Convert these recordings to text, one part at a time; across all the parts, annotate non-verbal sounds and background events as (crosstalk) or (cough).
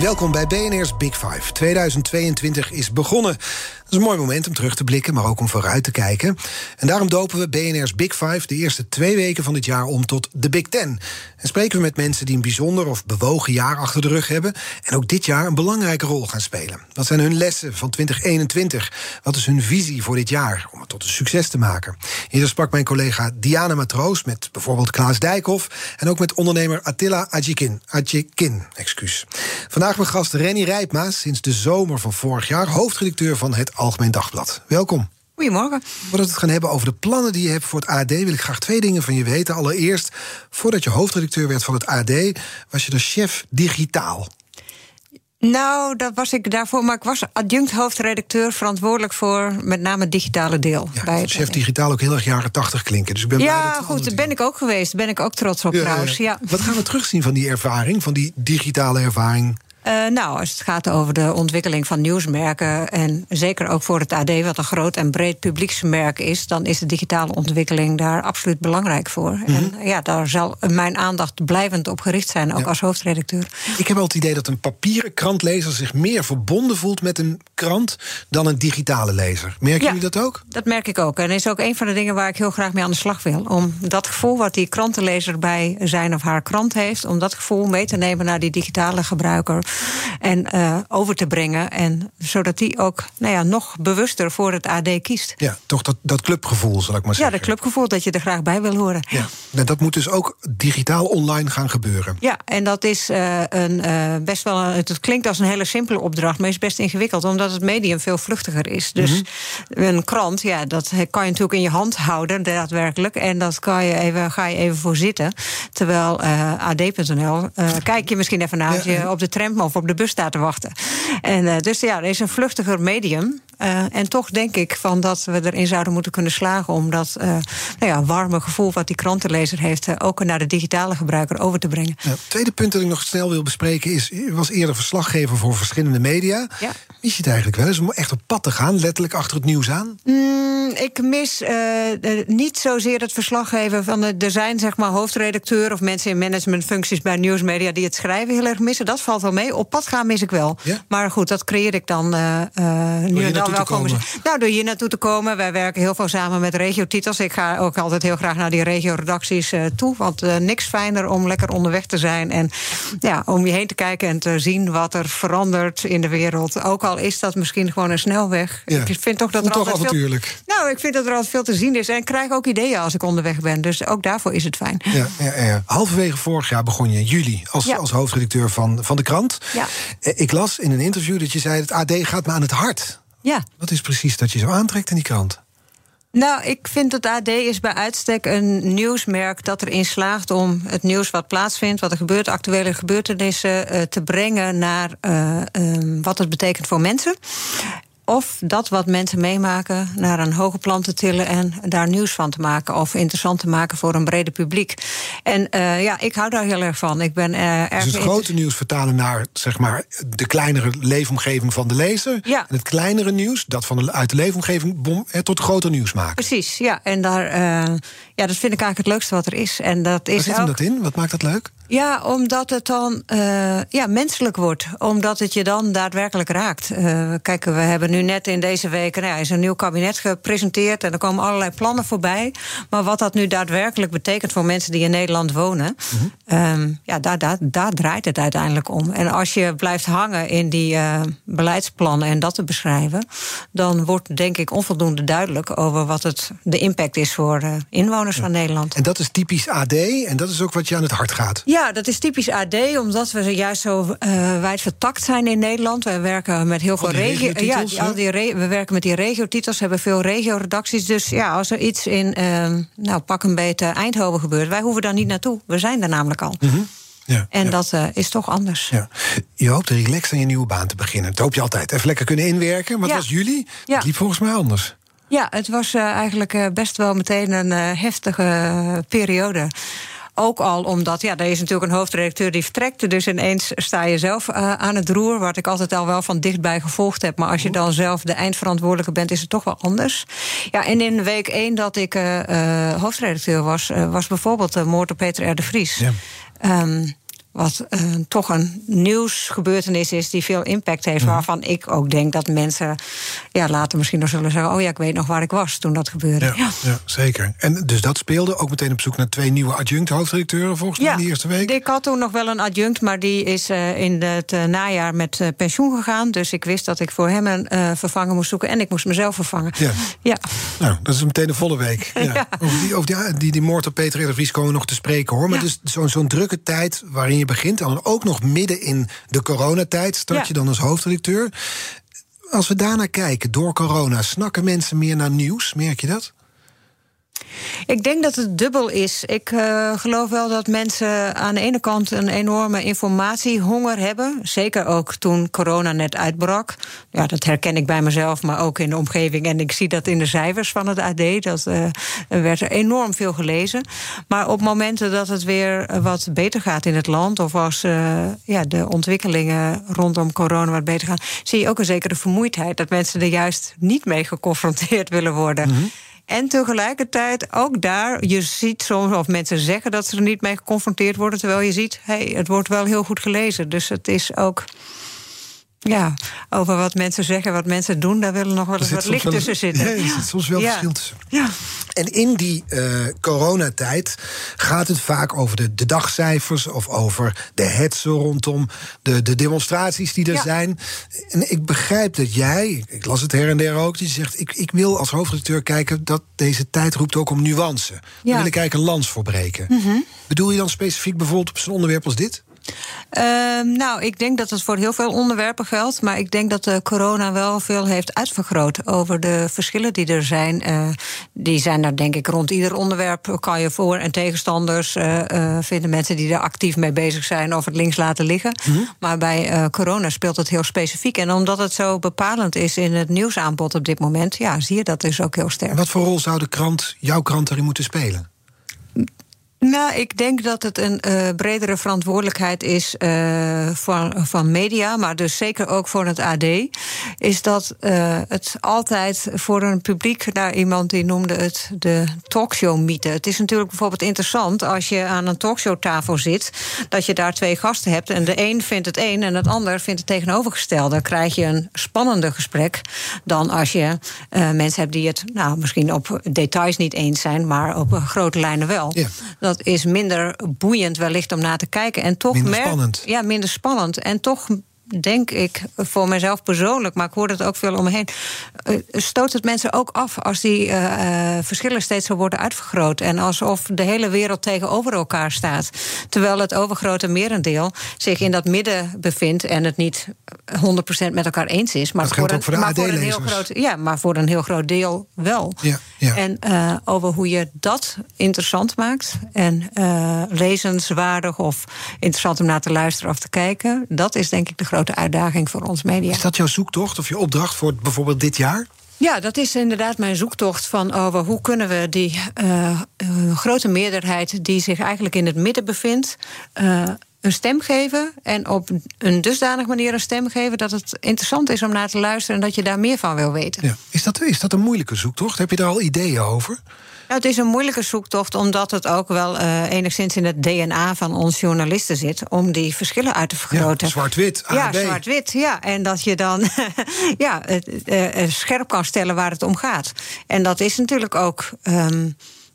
Welkom bij BNR's Big Five. 2022 is begonnen. Dat is een mooi moment om terug te blikken, maar ook om vooruit te kijken. En daarom dopen we BNR's Big Five de eerste twee weken van dit jaar om tot de Big Ten. En spreken we met mensen die een bijzonder of bewogen jaar achter de rug hebben. En ook dit jaar een belangrijke rol gaan spelen. Wat zijn hun lessen van 2021? Wat is hun visie voor dit jaar om het tot een succes te maken? Hier sprak mijn collega Diana Matroos met bijvoorbeeld Klaas Dijkhoff. En ook met ondernemer Attila Adjikin. Adjikin, excuus. Vandaag mijn gast Renny Rijpma, sinds de zomer van vorig jaar hoofdredacteur van het Algemeen Dagblad. Welkom. Goedemorgen. Voordat we het gaan hebben over de plannen die je hebt voor het AD, wil ik graag twee dingen van je weten. Allereerst, voordat je hoofdredacteur werd van het AD, was je de chef digitaal. Nou, dat was ik daarvoor, maar ik was adjunct hoofdredacteur verantwoordelijk voor met name het digitale deel. Ja, bij chef digitaal ook heel erg jaren tachtig klinken. Dus ik ben ja, goed, daar ben ik ook geweest. Daar ben ik ook trots op trouwens. Ja. Wat gaan we terugzien van die ervaring, van die digitale ervaring? Uh, nou, als het gaat over de ontwikkeling van nieuwsmerken. en zeker ook voor het AD, wat een groot en breed publieksmerk is. dan is de digitale ontwikkeling daar absoluut belangrijk voor. Mm -hmm. En ja, daar zal mijn aandacht blijvend op gericht zijn, ook ja. als hoofdredacteur. Ik heb al het idee dat een papieren krantlezer zich meer verbonden voelt met een krant. dan een digitale lezer. Merken ja, jullie dat ook? Dat merk ik ook. En dat is ook een van de dingen waar ik heel graag mee aan de slag wil. Om dat gevoel wat die krantenlezer bij zijn of haar krant heeft. om dat gevoel mee te nemen naar die digitale gebruiker en uh, over te brengen. En zodat die ook nou ja, nog bewuster voor het AD kiest. Ja, toch dat, dat clubgevoel, zal ik maar zeggen. Ja, dat clubgevoel dat je er graag bij wil horen. Ja, en dat moet dus ook digitaal online gaan gebeuren. Ja, en dat is uh, een, uh, best wel. Een, het klinkt als een hele simpele opdracht, maar is best ingewikkeld, omdat het medium veel vluchtiger is. Dus mm -hmm. een krant, ja, dat kan je natuurlijk in je hand houden, daadwerkelijk. En dat kan je even, ga je even voor zitten. Terwijl AD.nl, kijk je misschien even naar als je op de tram of op de bus staat te wachten. En uh, dus ja, er is een vluchtiger medium. Uh, en toch denk ik van dat we erin zouden moeten kunnen slagen om dat uh, nou ja, warme gevoel wat die krantenlezer heeft, ook naar de digitale gebruiker over te brengen. Het tweede punt dat ik nog snel wil bespreken is: u was eerder verslaggever voor verschillende media. Ja. Mis je het eigenlijk wel eens om echt op pad te gaan, letterlijk achter het nieuws aan? Mm, ik mis niet zozeer het verslaggeven van de, er zijn zeg maar hoofdredacteur of mensen in managementfuncties bij nieuwsmedia die het schrijven heel erg missen. Dat valt wel mee. Op pad gaan mis ik wel. Ja? Maar goed, dat creëer ik dan uh, nu en dan wel komen. Nou, door hier naartoe te komen. Wij werken heel veel samen met regiotitels. Ik ga ook altijd heel graag naar die regioredacties uh, toe. Want uh, niks fijner om lekker onderweg te zijn. En ja, om je heen te kijken en te zien wat er verandert in de wereld. Ook al is dat misschien gewoon een snelweg. Ja. Ik vind toch dat er toch altijd avontuurlijk. Veel, nou, ik vind dat er altijd veel te zien is. En ik krijg ook ideeën als ik onderweg ben. Dus ook daarvoor is het fijn. Ja, ja, ja. Halverwege vorig jaar begon je in juli als, als hoofdredacteur van, van de krant. Ja. Eh, Ik las in een interview dat je zei: het AD gaat me aan het hart. Ja. Wat is precies dat je zo aantrekt in die krant? Nou, ik vind het AD is bij uitstek een nieuwsmerk dat erin slaagt om het nieuws wat plaatsvindt, wat er gebeurt, actuele gebeurtenissen, eh, te brengen naar eh, ehm, wat het betekent voor mensen. Of dat wat mensen meemaken naar een hoger plan te tillen en daar nieuws van te maken. Of interessant te maken voor een breder publiek. En eh, ja, ik hou daar heel erg van. Ik ben eh, erg. Dus het grote nieuws vertalen naar zeg maar, de kleinere leefomgeving van de lezer. Ja. En het kleinere nieuws, dat van de, uit de leefomgeving, bom, eh, tot groter nieuws maken. Precies, ja. En daar, ja, dat vind ik eigenlijk het leukste wat er is. En dat is Waar zit hem ook- dat in? Wat maakt dat leuk? Ja, omdat het dan ja, menselijk wordt. Omdat het je dan daadwerkelijk raakt. Kijk, we hebben nu net in deze week nou ja, is een nieuw kabinet gepresenteerd. En er komen allerlei plannen voorbij. Maar wat dat nu daadwerkelijk betekent voor mensen die in Nederland wonen. ehm, ja, daar, daar, daar draait het uiteindelijk om. En als je blijft hangen in die eh, beleidsplannen en dat te beschrijven. dan wordt denk ik onvoldoende duidelijk over wat het, de impact is voor eh, inwoners van Nederland. En dat is typisch AD en dat is ook wat je aan het hart gaat. Ja, dat is typisch AD, omdat we juist zo eh wijd vertakt zijn in Nederland. We werken met heel veel Al die regio. Ja, regiotitels, die- al we werken met die regiotitels, hebben veel regioredacties. Dus ja, als er iets in, eh, nou pak een beetje Eindhoven gebeurt, wij hoeven daar niet naartoe. We zijn daar namelijk al. Mhm. Ja, en ja. dat eh, is toch anders. Ja. Je hoopt relaxed aan je nieuwe baan te beginnen. Dat hoop je altijd. Even lekker kunnen inwerken. Maar het was jullie. Het liep volgens mij anders. Ja, het was eh, eigenlijk eh, best wel meteen een heftige periode. Ook al omdat, ja, er is natuurlijk een hoofdredacteur die vertrekt. Dus ineens sta je zelf eh, aan het roer. Wat ik altijd al wel van dichtbij gevolgd heb. Maar als je dan zelf de eindverantwoordelijke bent, is het toch wel anders. Ja, en in week één dat ik eh, eh, hoofdredacteur was, was bijvoorbeeld de moord op Peter R. de Vries. Ja. Ehm, wat eh, toch een nieuwsgebeurtenis is die veel impact heeft. Mhm. Waarvan ik ook denk dat mensen ja, later misschien nog zullen zeggen: Oh ja, ik weet nog waar ik was toen dat gebeurde. Ja, ja. zeker. En dus dat speelde. Ook meteen op zoek naar twee nieuwe adjunct hoofdredacteuren volgens mij in de eerste week. Ik had toen nog wel een adjunct, maar die is eh, in het eh, najaar met pensioen gegaan. Dus ik wist dat ik voor hem een vervanger moest zoeken. En ik moest mezelf vervangen. Ja. ja. Nou, dat is meteen een volle week. (laughs) Over, die, over die, die, die moord op Peter R. de Vries komen we nog te spreken hoor. Maar dus zo'n zo'n drukke tijd waarin je begint. Dan ook nog midden in de coronatijd start Ja. je dan als hoofdredacteur. Als we daarnaar kijken, door corona, snakken mensen meer naar nieuws? Merk je dat? Ik denk dat het dubbel is. Ik eh, geloof wel dat mensen aan de ene kant een enorme informatiehonger hebben. Zeker ook toen corona net uitbrak. Ja, dat herken ik bij mezelf, maar ook in de omgeving. En ik zie dat in de cijfers van het AD. Dat er werd er enorm veel gelezen. Maar op momenten dat het weer wat beter gaat in het land, of als eh, ja, de ontwikkelingen rondom corona wat beter gaan, zie je ook een zekere vermoeidheid. Dat mensen er juist niet mee geconfronteerd willen worden. En tegelijkertijd ook daar, je ziet soms, of mensen zeggen dat ze er niet mee geconfronteerd worden, terwijl je ziet, hey, het wordt wel heel goed gelezen. Dus het is ook. Ja, over wat mensen zeggen, wat mensen doen, daar willen nog wel eens wat licht wel- tussen zitten. Ja, er zit soms wel Ja. verschil tussen. Ja. En in die eh, coronatijd gaat het vaak over de, de dagcijfers of over de hetsen rondom de, de demonstraties die er Ja. zijn. En ik begrijp dat jij, ik las het her en der ook, die zegt: ik, ik wil als hoofdredacteur kijken dat deze tijd roept ook om nuance. Daar Ja. wil ik eigenlijk een lans voor breken. Bedoel je dan specifiek bijvoorbeeld op zo'n onderwerp als dit? Ehm, nou, ik denk dat het voor heel veel onderwerpen geldt. Maar ik denk dat de corona wel veel heeft uitvergroot over de verschillen die er zijn. Eh, die zijn er denk ik rond ieder onderwerp. Kan je voor- en tegenstanders eh, eh, vinden mensen die er actief mee bezig zijn of het links laten liggen. Maar bij corona speelt het heel specifiek. En omdat het zo bepalend is in het nieuwsaanbod op dit moment, ja, zie je dat dus ook heel sterk. Wat voor rol zou de krant, jouw krant daarin moeten spelen? Nou, ik denk dat het een eh, bredere verantwoordelijkheid is eh, van, van media, maar dus zeker ook voor het AD. Is dat eh, het altijd voor een publiek, naar iemand die noemde het de talkshow-mythe. Het is natuurlijk bijvoorbeeld interessant als je aan een talkshowtafel zit, dat je daar twee gasten hebt en de een vindt het een en het ander vindt het tegenovergestelde. Dan krijg je een spannender gesprek dan als je mensen hebt die het nou, misschien op details niet eens zijn, maar op grote lijnen wel. Ja. Dat is minder boeiend wellicht om naar te kijken. En toch Minder spannend. Ja, minder spannend. En toch denk ik, voor mezelf persoonlijk, maar ik hoor het ook veel om me heen, eh, stoot het mensen ook af als die eh, eh, verschillen steeds zo worden uitvergroot. En alsof de hele wereld tegenover elkaar staat. Terwijl het overgrote merendeel zich in dat midden bevindt en het niet 100% met elkaar eens is. Maar een, voor de maar voor een heel groot, ja, maar voor een heel groot deel wel. Ja, ja. En eh, over hoe je dat interessant maakt en eh, lezenswaardig of interessant om naar te luisteren of te kijken, dat is denk ik de grote uitdaging voor ons media. Is dat jouw zoektocht of je opdracht voor bijvoorbeeld dit jaar? Ja, dat is inderdaad mijn zoektocht van over hoe kunnen we die eh, grote meerderheid die zich eigenlijk in het midden bevindt. Een stem geven en op een dusdanig manier een stem geven dat het interessant is om naar te luisteren en dat je daar meer van wil weten. Ja. Is, dat, is dat een moeilijke zoektocht? Heb je daar al ideeën over? Nou, het is een moeilijke zoektocht, omdat het ook wel eh, enigszins in het DNA van ons journalisten zit om die verschillen uit te vergroten. Ja, zwart-wit, Ja, zwart-wit, ja. En dat je dan (laughs) ja, eh, eh, scherp kan stellen waar het om gaat. En dat is natuurlijk ook. ehm,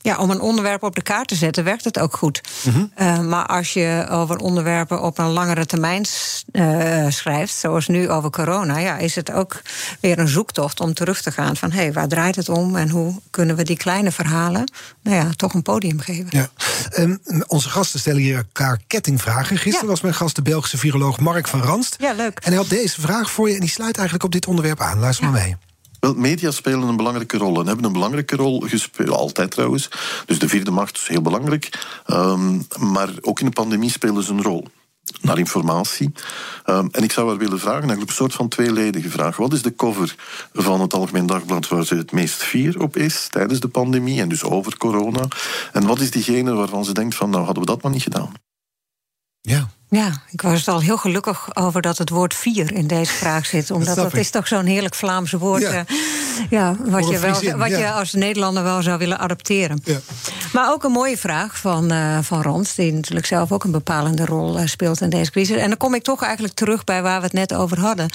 ja, om een onderwerp op de kaart te zetten, werkt het ook goed. Mhm. Eh, maar als je over onderwerpen op een langere termijn eh, schrijft, zoals nu over corona, ja, is het ook weer een zoektocht om terug te gaan van hé, hey, waar draait het om en hoe kunnen we die kleine verhalen nou ja, toch een podium geven. Ja. Ehm, onze gasten stellen hier elkaar kettingvragen. Gisteren Ja. was mijn gast de Belgische viroloog Mark van Ranst. Ja, leuk. En hij had deze vraag voor je en die sluit eigenlijk op dit onderwerp aan. Luister maar mee. Media spelen een belangrijke rol en hebben een belangrijke rol gespeeld, altijd trouwens. Dus de vierde macht is heel belangrijk. Um, maar ook in de pandemie spelen ze een rol naar informatie. Um, en ik zou haar willen vragen, eigenlijk een soort van tweeledige vraag. Wat is de cover van het Algemeen Dagblad waar ze het meest fier op is tijdens de pandemie en dus over corona? En wat is diegene waarvan ze denkt van, nou hadden we dat maar niet gedaan? Ja. Ja, ik was al heel gelukkig over dat het woord vier in deze vraag zit. Omdat dat, is toch zo'n heerlijk Vlaamse woord. Ja. Uh, ja wat je, wel, wat je als Nederlander wel zou willen adopteren. Ja. Maar ook een mooie vraag van, uh, van Rons, die natuurlijk zelf ook een bepalende rol uh, speelt in deze crisis. En dan kom ik toch eigenlijk terug bij waar we het net over hadden.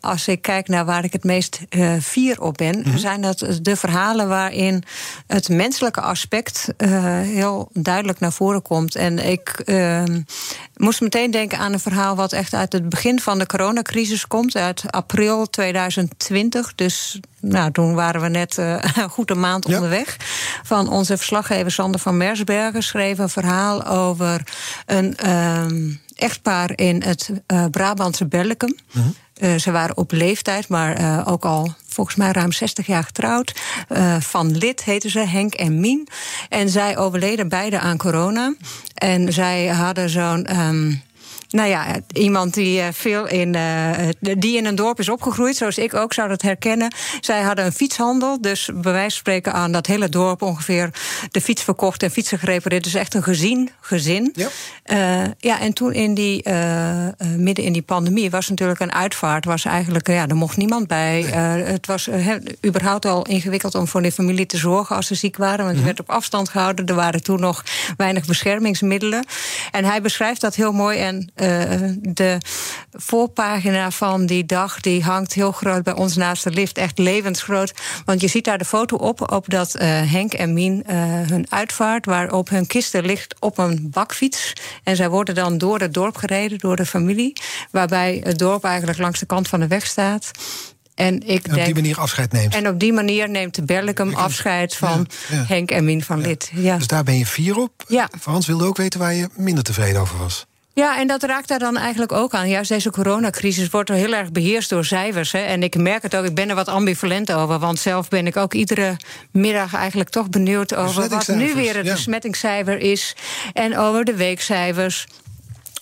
als ik kijk naar waar ik het meest fier op ben, mm -hmm. zijn dat de verhalen waarin het menselijke aspect heel duidelijk naar voren komt. En ik ehm, moest meteen denken aan een verhaal wat echt uit het begin van de coronacrisis komt, uit april 2020. Dus nou, toen waren we net uh, goed (laughs) een maand ja. onderweg. Van onze verslaggever Sander van Mersbergen schreef een verhaal over een uh, echtpaar in het uh, Brabantse Bellicum. -huh. Uh, ze waren op leeftijd, maar ook al volgens mij ruim 60 jaar getrouwd. Uh, van Lid heten ze, Henk en Mien. En zij overleden beide aan corona. En zij hadden zo'n. Um, nou ja, iemand die veel in, uh, die in een dorp is opgegroeid, zoals ik ook zou dat herkennen. Zij hadden een fietshandel, dus bij wijze van spreken aan dat hele dorp ongeveer de fiets verkocht en fietsen gerepareerd. Dus echt een gezien gezin. Ja, uh, ja en toen in die, uh, midden in die pandemie was natuurlijk een uitvaart. Was eigenlijk, ja, er mocht niemand bij. Het was überhaupt al ingewikkeld om voor de familie te zorgen als ze ziek waren, want je mm-hmm. werd op afstand gehouden. Er waren toen nog weinig beschermingsmiddelen. En hij beschrijft dat heel mooi en de voorpagina van die dag die hangt heel groot bij ons naast de lift. Echt levensgroot. Want je ziet daar de foto op, op dat uh, Henk en Mien uh, hun uitvaart, waarop hun kisten ligt op een bakfiets. En zij worden dan door het dorp gereden, door de familie. Waarbij het dorp eigenlijk langs de kant van de weg staat. En, ik en op denk, die manier afscheid neemt. En op die manier neemt de Berlicum afscheid van ja, ja. Henk en Mien van Lid. Ja. Dus daar ben je fier op. Ja. Frans wilde ook weten waar je minder tevreden over was. Ja, en dat raakt daar dan eigenlijk ook aan. Juist deze coronacrisis wordt er heel erg beheerst door cijfers. Hè. En ik merk het ook, ik ben er wat ambivalent over. Want zelf ben ik ook iedere middag eigenlijk toch benieuwd over wat nu weer het ja. besmettingscijfer is. En over de weekcijfers.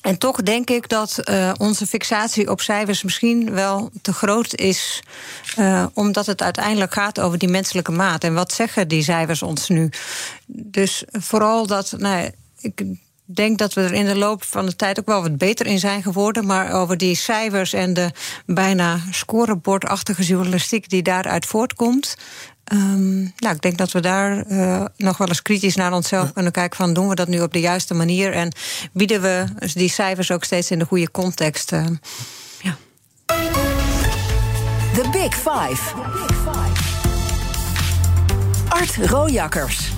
En toch denk ik dat uh, onze fixatie op cijfers misschien wel te groot is. Uh, omdat het uiteindelijk gaat over die menselijke maat. En wat zeggen die cijfers ons nu? Dus vooral dat. Nou, ik denk dat we er in de loop van de tijd ook wel wat beter in zijn geworden. Maar over die cijfers en de bijna scorebordachtige journalistiek die daaruit voortkomt. Um, nou, ik denk dat we daar uh, nog wel eens kritisch naar onszelf ja. kunnen kijken van doen we dat nu op de juiste manier en bieden we die cijfers ook steeds in de goede context. Uh, ja. The Big Five. Art Rojakkers.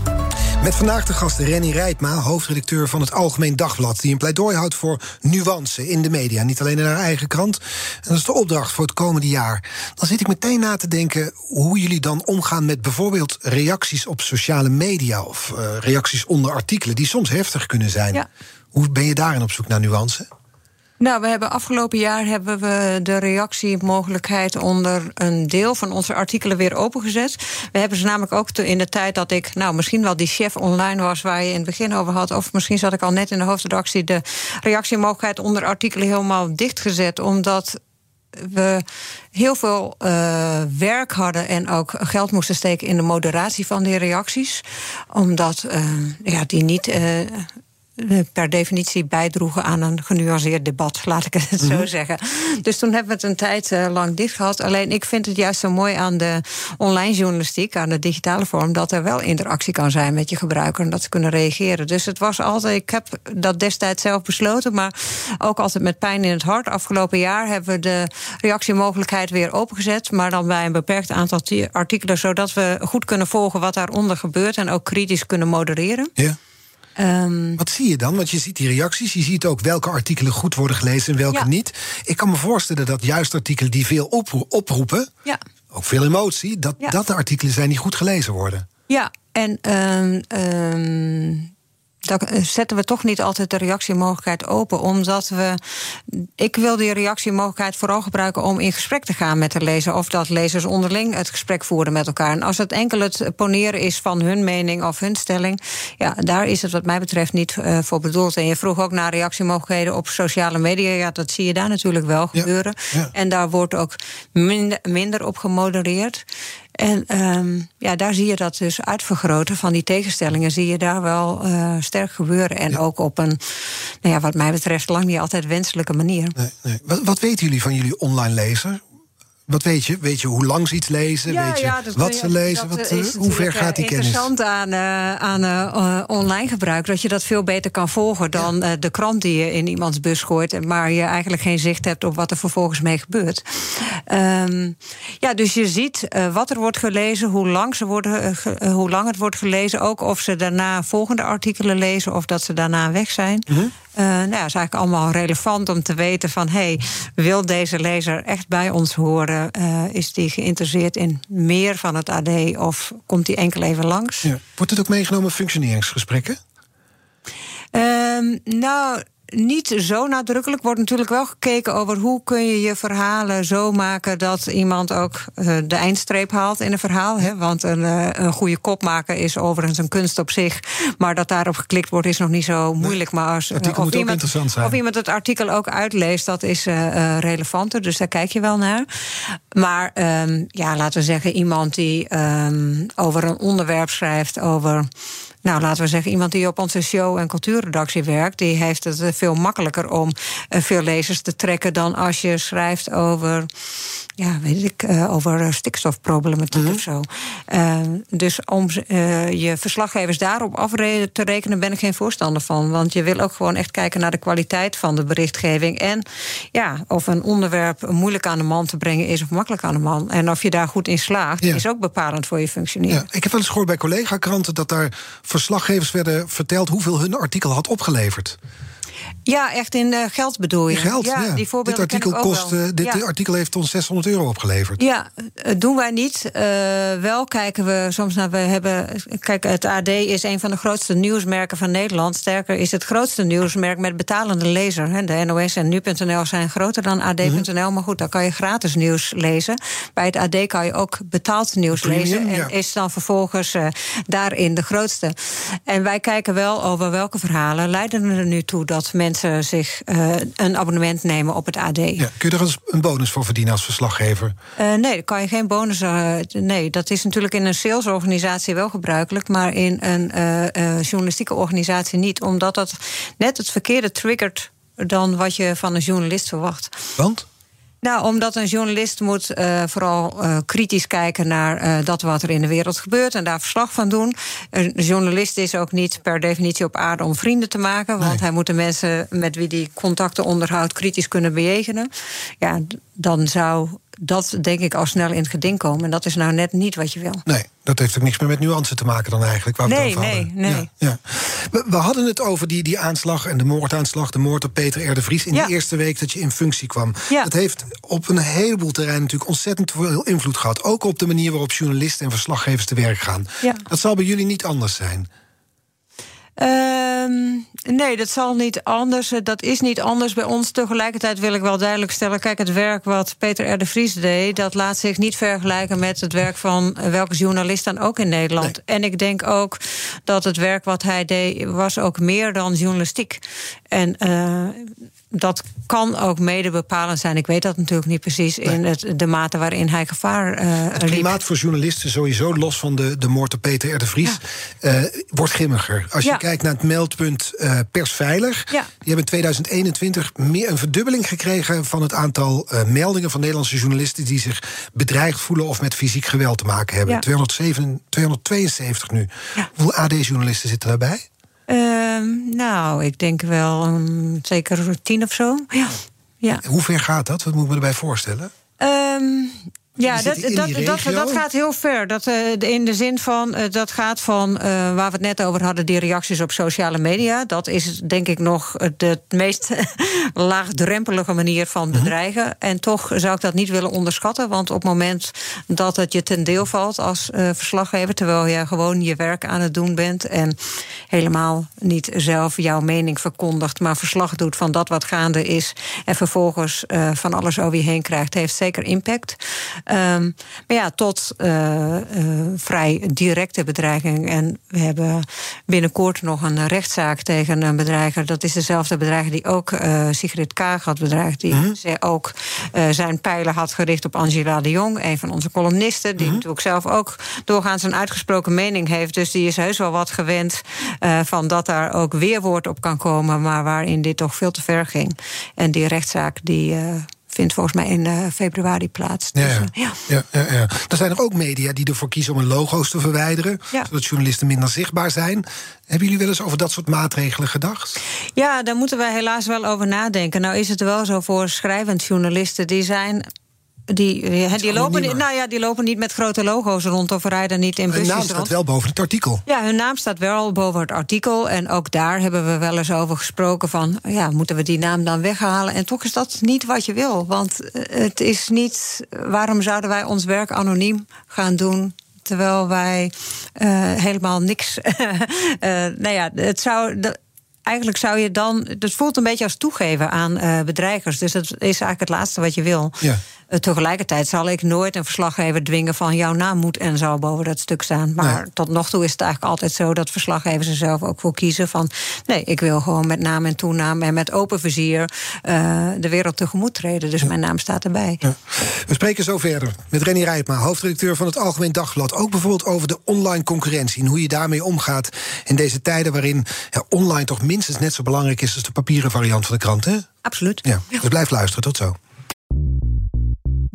Met vandaag de gast Renny Rijtma, hoofdredacteur van het Algemeen Dagblad... die een pleidooi houdt voor nuance in de media. Niet alleen in haar eigen krant. En dat is de opdracht voor het komende jaar. Dan zit ik meteen na te denken hoe jullie dan omgaan... met bijvoorbeeld reacties op sociale media... of uh, reacties onder artikelen die soms heftig kunnen zijn. Ja. Hoe ben je daarin op zoek naar nuance? Nou, we hebben afgelopen jaar hebben we de reactiemogelijkheid onder een deel van onze artikelen weer opengezet. We hebben ze namelijk ook in de tijd dat ik, nou, misschien wel die chef online was waar je in het begin over had, of misschien zat ik al net in de hoofdredactie, de reactiemogelijkheid onder artikelen helemaal dichtgezet, omdat we heel veel uh, werk hadden en ook geld moesten steken in de moderatie van die reacties. Omdat uh, ja, die niet. Uh, per definitie bijdroegen aan een genuanceerd debat, (laughs) laat ik het zo zeggen. Dus toen hebben we het een tijd uh, lang dicht gehad. Alleen ik vind het juist zo mooi aan de online journalistiek, aan de digitale vorm, dat er wel interactie kan zijn met je gebruiker en dat ze kunnen reageren. Dus het was altijd, ik heb dat destijds zelf besloten, maar ook altijd met pijn in het hart. Afgelopen jaar hebben we de reactiemogelijkheid weer opengezet, maar dan bij een beperkt aantal artikelen, zodat we goed kunnen volgen wat daaronder gebeurt en ook kritisch kunnen modereren. Ja. Um, Wat zie je dan? Want je ziet die reacties, je ziet ook welke artikelen goed worden gelezen en welke ja. niet. Ik kan me voorstellen dat juist artikelen die veel opro oproepen, ja. ook veel emotie, dat ja. dat de artikelen zijn die goed gelezen worden. Ja, en um, um, dan zetten we toch niet altijd de reactiemogelijkheid open. Omdat we. Ik wil die reactiemogelijkheid vooral gebruiken om in gesprek te gaan met de lezer. Of dat lezers onderling het gesprek voeren met elkaar. En als het enkel het poneren is van hun mening of hun stelling. Ja, daar is het wat mij betreft niet uh, voor bedoeld. En je vroeg ook naar reactiemogelijkheden op sociale media. Ja, dat zie je daar natuurlijk wel gebeuren. Ja, ja. En daar wordt ook minder, minder op gemodereerd. En um, ja, daar zie je dat dus uitvergroten van die tegenstellingen, zie je daar wel uh, sterk gebeuren. En ook op een, nou ja, wat mij betreft, lang niet altijd wenselijke manier. Nee, nee. Wat, wat weten jullie van jullie online lezer? Wat weet je? Weet je hoe lang ze iets lezen? Ja, weet je ja, wat ze lezen? Wat, is uh, hoe ver gaat die kennis? interessant aan, uh, aan uh, online gebruik. Dat je dat veel beter kan volgen dan ja. de krant die je in iemands bus gooit. Maar je eigenlijk geen zicht hebt op wat er vervolgens mee gebeurt. Um, ja, dus je ziet wat er wordt gelezen, hoe lang, ze worden, hoe lang het wordt gelezen. Ook of ze daarna volgende artikelen lezen of dat ze daarna weg zijn. Mm -hmm. Uh, nou ja, is eigenlijk allemaal relevant om te weten van... hey, wil deze lezer echt bij ons horen? Uh, is die geïnteresseerd in meer van het AD of komt die enkel even langs? Ja. Wordt het ook meegenomen functioneringsgesprekken? Uh, nou, niet zo nadrukkelijk. Wordt natuurlijk wel gekeken over hoe kun je je verhalen zo maken dat iemand ook uh, de eindstreep haalt in een verhaal. Hè? Want een, uh, een goede kop maken is overigens een kunst op zich. Maar dat daarop geklikt wordt is nog niet zo moeilijk. Nee, maar als, uh, of, iemand, of iemand het artikel ook uitleest, dat is relevanter. Dus daar kijk je wel naar. Maar um, ja, laten we zeggen, iemand die um, over een onderwerp schrijft, over nou, laten we zeggen, iemand die op onze show- en cultuurredactie werkt, die heeft het veel makkelijker om uh, veel lezers te trekken dan als je schrijft over, ja, weet ik, uh, over stikstofproblematiek mm-hmm. of zo. Uh, dus om je verslaggevers daarop af te rekenen, ben ik geen voorstander van. Want je wil ook gewoon echt kijken naar de kwaliteit van de berichtgeving. En ja, of een onderwerp moeilijk aan de man te brengen is of makkelijk aan de man. En of je daar goed in slaagt, ja. is ook bepalend voor je functioneren. Ja, ik heb wel eens gehoord bij collega-kranten dat daar verslaggevers werden verteld hoeveel hun artikel had opgeleverd. Ja, echt in uh, geld bedoel je? Geld, ja. ja. Die dit artikel, kost, uh, dit ja. artikel heeft ons 600 euro opgeleverd. Ja, doen wij niet. Uh, wel kijken we soms naar... We hebben, kijk, het AD is een van de grootste nieuwsmerken van Nederland. Sterker is het grootste nieuwsmerk met betalende lezer. Hè. De NOS en Nu.nl zijn groter dan AD.nl. Mm-hmm. Maar goed, daar kan je gratis nieuws lezen. Bij het AD kan je ook betaald nieuws Premium, lezen. En ja. is dan vervolgens daarin de grootste. En wij kijken wel over welke verhalen leiden er nu toe... dat mensen zich uh, een abonnement nemen op het AD. Ja, kun je er een bonus voor verdienen als verslaggever? Uh, nee, daar kan je geen bonus. Uh, nee, dat is natuurlijk in een salesorganisatie wel gebruikelijk, maar in een journalistieke organisatie niet, omdat dat net het verkeerde triggert dan wat je van een journalist verwacht. Want? Nou, omdat een journalist moet uh, vooral uh, kritisch kijken naar uh, dat wat er in de wereld gebeurt en daar verslag van doen. Een journalist is ook niet per definitie op aarde om vrienden te maken, want Nee. hij moet de mensen met wie hij contacten onderhoudt kritisch kunnen bejegenen. Ja, dan zou dat denk ik al snel in het geding komen. En dat is nou net niet wat je wil. Nee, dat heeft ook niks meer met nuance te maken dan eigenlijk. Waar we Nee, het over nee, hadden. nee. Ja, ja. We, we hadden het over die, die aanslag en de moordaanslag, de moord op Peter R. de Vries... in Ja. de eerste week dat je in functie kwam. Ja. Dat heeft op een heleboel terreinen natuurlijk ontzettend veel invloed gehad. Ook op de manier waarop journalisten en verslaggevers te werk gaan. Ja. Dat zal bij jullie niet anders zijn. Ehm, nee, dat zal niet anders. Eh, Dat is niet anders bij ons. Tegelijkertijd wil ik wel duidelijk stellen: kijk, het werk wat Peter R. de Vries deed, dat laat zich niet vergelijken met het werk van eh, welke journalist dan ook in Nederland. En ik denk ook dat het werk wat hij deed, was ook meer dan journalistiek. En eh, dat kan ook mede bepalend zijn. Ik weet dat natuurlijk niet precies in het, de mate waarin hij gevaar eh Het liep. klimaat voor journalisten, sowieso los van de, de moord op Peter R. de Vries, eh, wordt grimmiger. Als je kijkt naar het meldpunt eh, Persveilig, Ja. die hebben in 2021 meer een verdubbeling gekregen van het aantal meldingen van Nederlandse journalisten die zich bedreigd voelen of met fysiek geweld te maken hebben. Ja. 207, 272 nu. Hoeveel AD-journalisten zitten daarbij? Ehm, nou, ik denk wel um, zeker tien of zo. Ja. ja. Hoe ver gaat dat? Wat moet ik me erbij voorstellen? Ehm, Ja, dat, dat, dat, dat gaat heel ver. Dat, eh, in de zin van, eh, dat gaat van eh, waar we het net over hadden, die reacties op sociale media. Dat is denk ik nog de meest (laughs) laagdrempelige manier van Mhm. bedreigen. En toch zou ik dat niet willen onderschatten. Want op het moment dat het je ten deel valt als verslaggever, terwijl je gewoon je werk aan het doen bent en helemaal niet zelf jouw mening verkondigt, maar verslag doet van dat wat gaande is en vervolgens van alles over je heen krijgt, heeft zeker impact. Ehm, maar ja, tot eh, eh, vrij directe bedreiging. En we hebben binnenkort nog een rechtszaak tegen een bedreiger. Dat is dezelfde bedreiger die ook eh, Sigrid Kaag had bedreigd. Die ze ook eh, zijn pijlen had gericht op Angela de Jong, een van onze columnisten. Die natuurlijk zelf ook doorgaans een uitgesproken mening heeft. Dus die is heus wel wat gewend van dat daar ook weerwoord op kan komen. Maar waarin dit toch veel te ver ging. En die rechtszaak die. Vindt volgens mij in eh, februari plaats. Ja, Dus, ja. eh, ja. Ja, ja, ja. Er zijn er ook media die ervoor kiezen om hun logo's te verwijderen, Ja. zodat journalisten minder zichtbaar zijn. Hebben jullie wel eens over dat soort maatregelen gedacht? Ja, daar moeten wij helaas wel over nadenken. Nou is het wel zo voor schrijvend journalisten, die zijn. Die, eh, die, lopen, niet- nou ja, die lopen niet met grote logo's rond of rijden niet in Hun busjes naam staat rond. wel boven het artikel. Ja, hun naam staat wel boven het artikel. En ook daar hebben we wel eens over gesproken van... ja, moeten we die naam dan weghalen? En toch is dat niet wat je wil. Want eh, het is niet... waarom zouden wij ons werk anoniem gaan doen... terwijl wij eh, helemaal niks... (laughs) eh, nou ja, het zou... Eigenlijk zou je dan. Het voelt een beetje als toegeven aan eh, bedreigers. Dus dat is eigenlijk het laatste wat je wil. Ja. Eh, tegelijkertijd zal ik nooit een verslaggever dwingen van jouw naam moet en zo boven dat stuk staan. Maar Nee. tot nog toe is het eigenlijk altijd zo dat verslaggevers er zelf ook voor kiezen van nee, ik wil gewoon met naam en toenaam en met open vizier eh, de wereld tegemoet treden. Dus mijn naam staat erbij. Ja. We spreken zo verder met Renny Rijpma, hoofdredacteur van het Algemeen Dagblad. Ook bijvoorbeeld over de online concurrentie en hoe je daarmee omgaat in deze tijden waarin ja, online toch minstens net zo belangrijk is als de papieren variant van de krant. Hè? Absoluut. Ja. Dus blijf luisteren. Tot zo.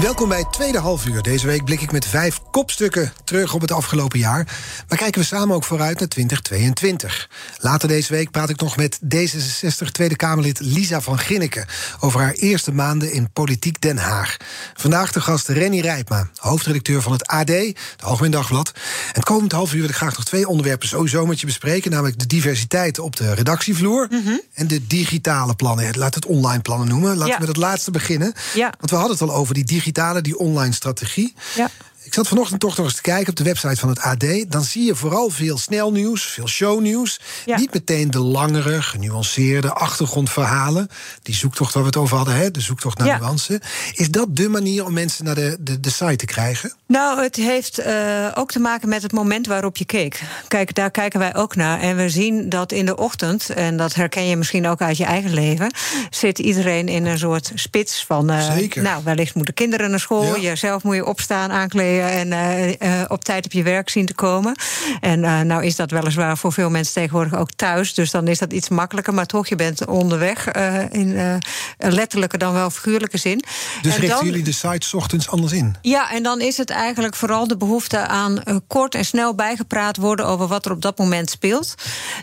Welkom bij het tweede halfuur. Deze week blik ik met vijf kopstukken terug op het afgelopen jaar. Maar kijken we samen ook vooruit naar 2022. Later deze week praat ik nog met D66 Tweede Kamerlid Lisa van Ginneken... over haar eerste maanden in Politiek Den Haag. Vandaag de gast Renny Rijpma, hoofdredacteur van het AD, het Algemeen Dagblad. En het komend half uur wil ik graag nog twee onderwerpen sowieso met je bespreken... namelijk de diversiteit op de redactievloer... en de digitale plannen. Laat het online plannen noemen. Laten Ja. we met het laatste beginnen. Ja. Want we hadden het al over die digitale, die online strategie. Ja. Ik zat vanochtend toch nog eens te kijken op de website van het AD. Dan zie je vooral veel snelnieuws, veel shownieuws. Ja. Niet meteen de langere, genuanceerde achtergrondverhalen. Die zoektocht waar we het over hadden, hè? de zoektocht naar Ja. nuance. Is dat de manier om mensen naar de, de, de site te krijgen? Nou, het heeft eh, ook te maken met het moment waarop je keek. Kijk, daar kijken wij ook naar. En we zien dat in de ochtend, en dat herken je misschien ook uit je eigen leven, zit iedereen in een soort spits van. eh, Zeker. Nou, wellicht moeten kinderen naar school. Ja. Jezelf moet je opstaan, aankleden en eh, eh, op tijd op je werk zien te komen. En eh, nou is dat weliswaar voor veel mensen tegenwoordig ook thuis. Dus dan is dat iets makkelijker. Maar toch, je bent onderweg in letterlijke dan wel figuurlijke zin. Dus En richten dan- jullie de site 's ochtends anders in? ja, en dan is het eigenlijk vooral de behoefte aan kort en snel bijgepraat worden over wat er op dat moment speelt.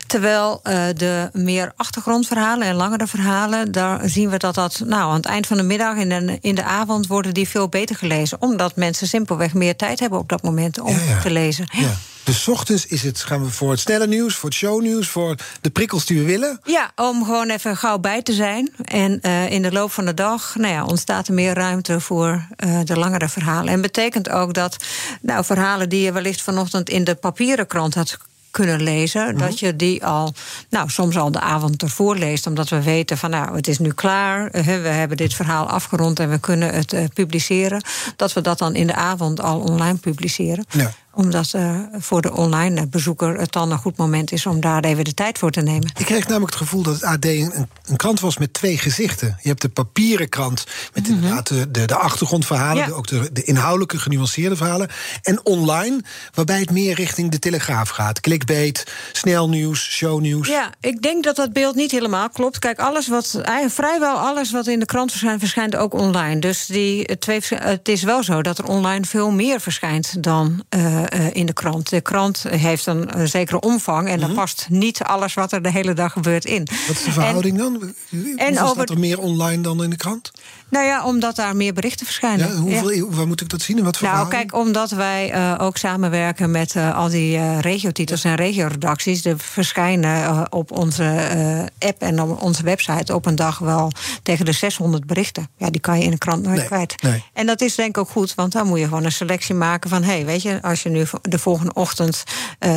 Terwijl de meer achtergrondverhalen en langere verhalen, daar zien we dat dat nou, aan het eind van de middag en in de, in de avond worden die veel beter gelezen. Omdat mensen simpelweg meer tijd hebben op dat moment om Ja, ja. te lezen. Ja. Dus ochtends is het, gaan we voor het snelle nieuws, voor het shownieuws, voor de prikkels die we willen. Ja, om gewoon even gauw bij te zijn. En eh, in de loop van de dag nou ja, ontstaat er meer ruimte voor eh, de langere verhalen. En betekent ook dat nou, verhalen die je wellicht vanochtend in de papieren krant had kunnen lezen, dat je die al, nou, soms al de avond ervoor leest, omdat we weten van, nou, het is nu klaar, eh, we hebben dit verhaal afgerond en we kunnen het eh, publiceren, dat we dat dan in de avond al online publiceren. Ja. Omdat uh, voor de online bezoeker het dan een goed moment is om daar even de tijd voor te nemen. Ik kreeg namelijk het gevoel dat het AD een, een krant was met twee gezichten. Je hebt de papieren krant met mhm. inderdaad de, de, de achtergrondverhalen, ja. ook de, de, inhoudelijke genuanceerde verhalen. En online, waarbij het meer richting de telegraaf gaat. Clickbait, snelnieuws, shownieuws. Ja, ik denk dat dat beeld niet helemaal klopt. Kijk, alles wat, vrijwel alles wat in de krant verschijnt, verschijnt ook online. Dus die twee, het is wel zo dat er online veel meer verschijnt dan uh, in de krant. De krant heeft een, zekere omvang en mm daar past niet alles wat er de hele dag gebeurt in. Wat is de verhouding dan? En over... er meer online dan in de krant? Nou ja, omdat daar meer berichten verschijnen. Ja, hoeveel, Waar moet ik dat zien? wat voor nou, kijk, omdat wij uh, ook samenwerken met uh, al die uh, regiotitels ja. en regioredacties. Er verschijnen op onze app en op onze website op een dag wel tegen de 600 berichten. Ja, die kan je in de krant nooit kwijt. Nee. En dat is denk ik ook goed, want dan moet je gewoon een selectie maken van... hé, hey, weet je, als je nu de volgende ochtend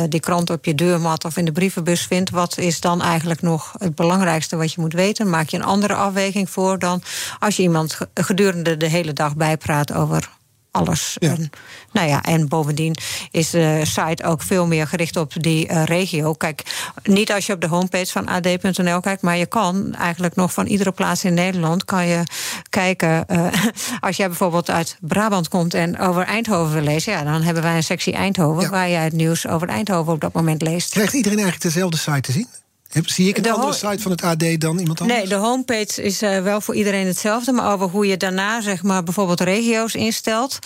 die krant op je deurmat of in de brievenbus vindt... wat is dan eigenlijk nog het belangrijkste wat je moet weten? Maak je een andere afweging voor dan als je iemand gedurende de hele dag bijpraat over alles. En, nou ja, en bovendien is de site ook veel meer gericht op die uh, regio. Kijk, niet als je op de homepage van ad.nl kijkt, maar je kan eigenlijk nog van iedere plaats in Nederland kan je kijken. Uh, (laughs) als jij bijvoorbeeld uit Brabant komt en over Eindhoven wil lezen, ja, dan hebben wij een sectie Eindhoven waar jij het nieuws over Eindhoven op dat moment leest. Krijgt iedereen eigenlijk dezelfde site te zien? Zie ik een de andere site van het AD dan iemand anders? Nee, de homepage is uh, wel voor iedereen hetzelfde. Maar over hoe je daarna zeg maar, bijvoorbeeld regio's instelt.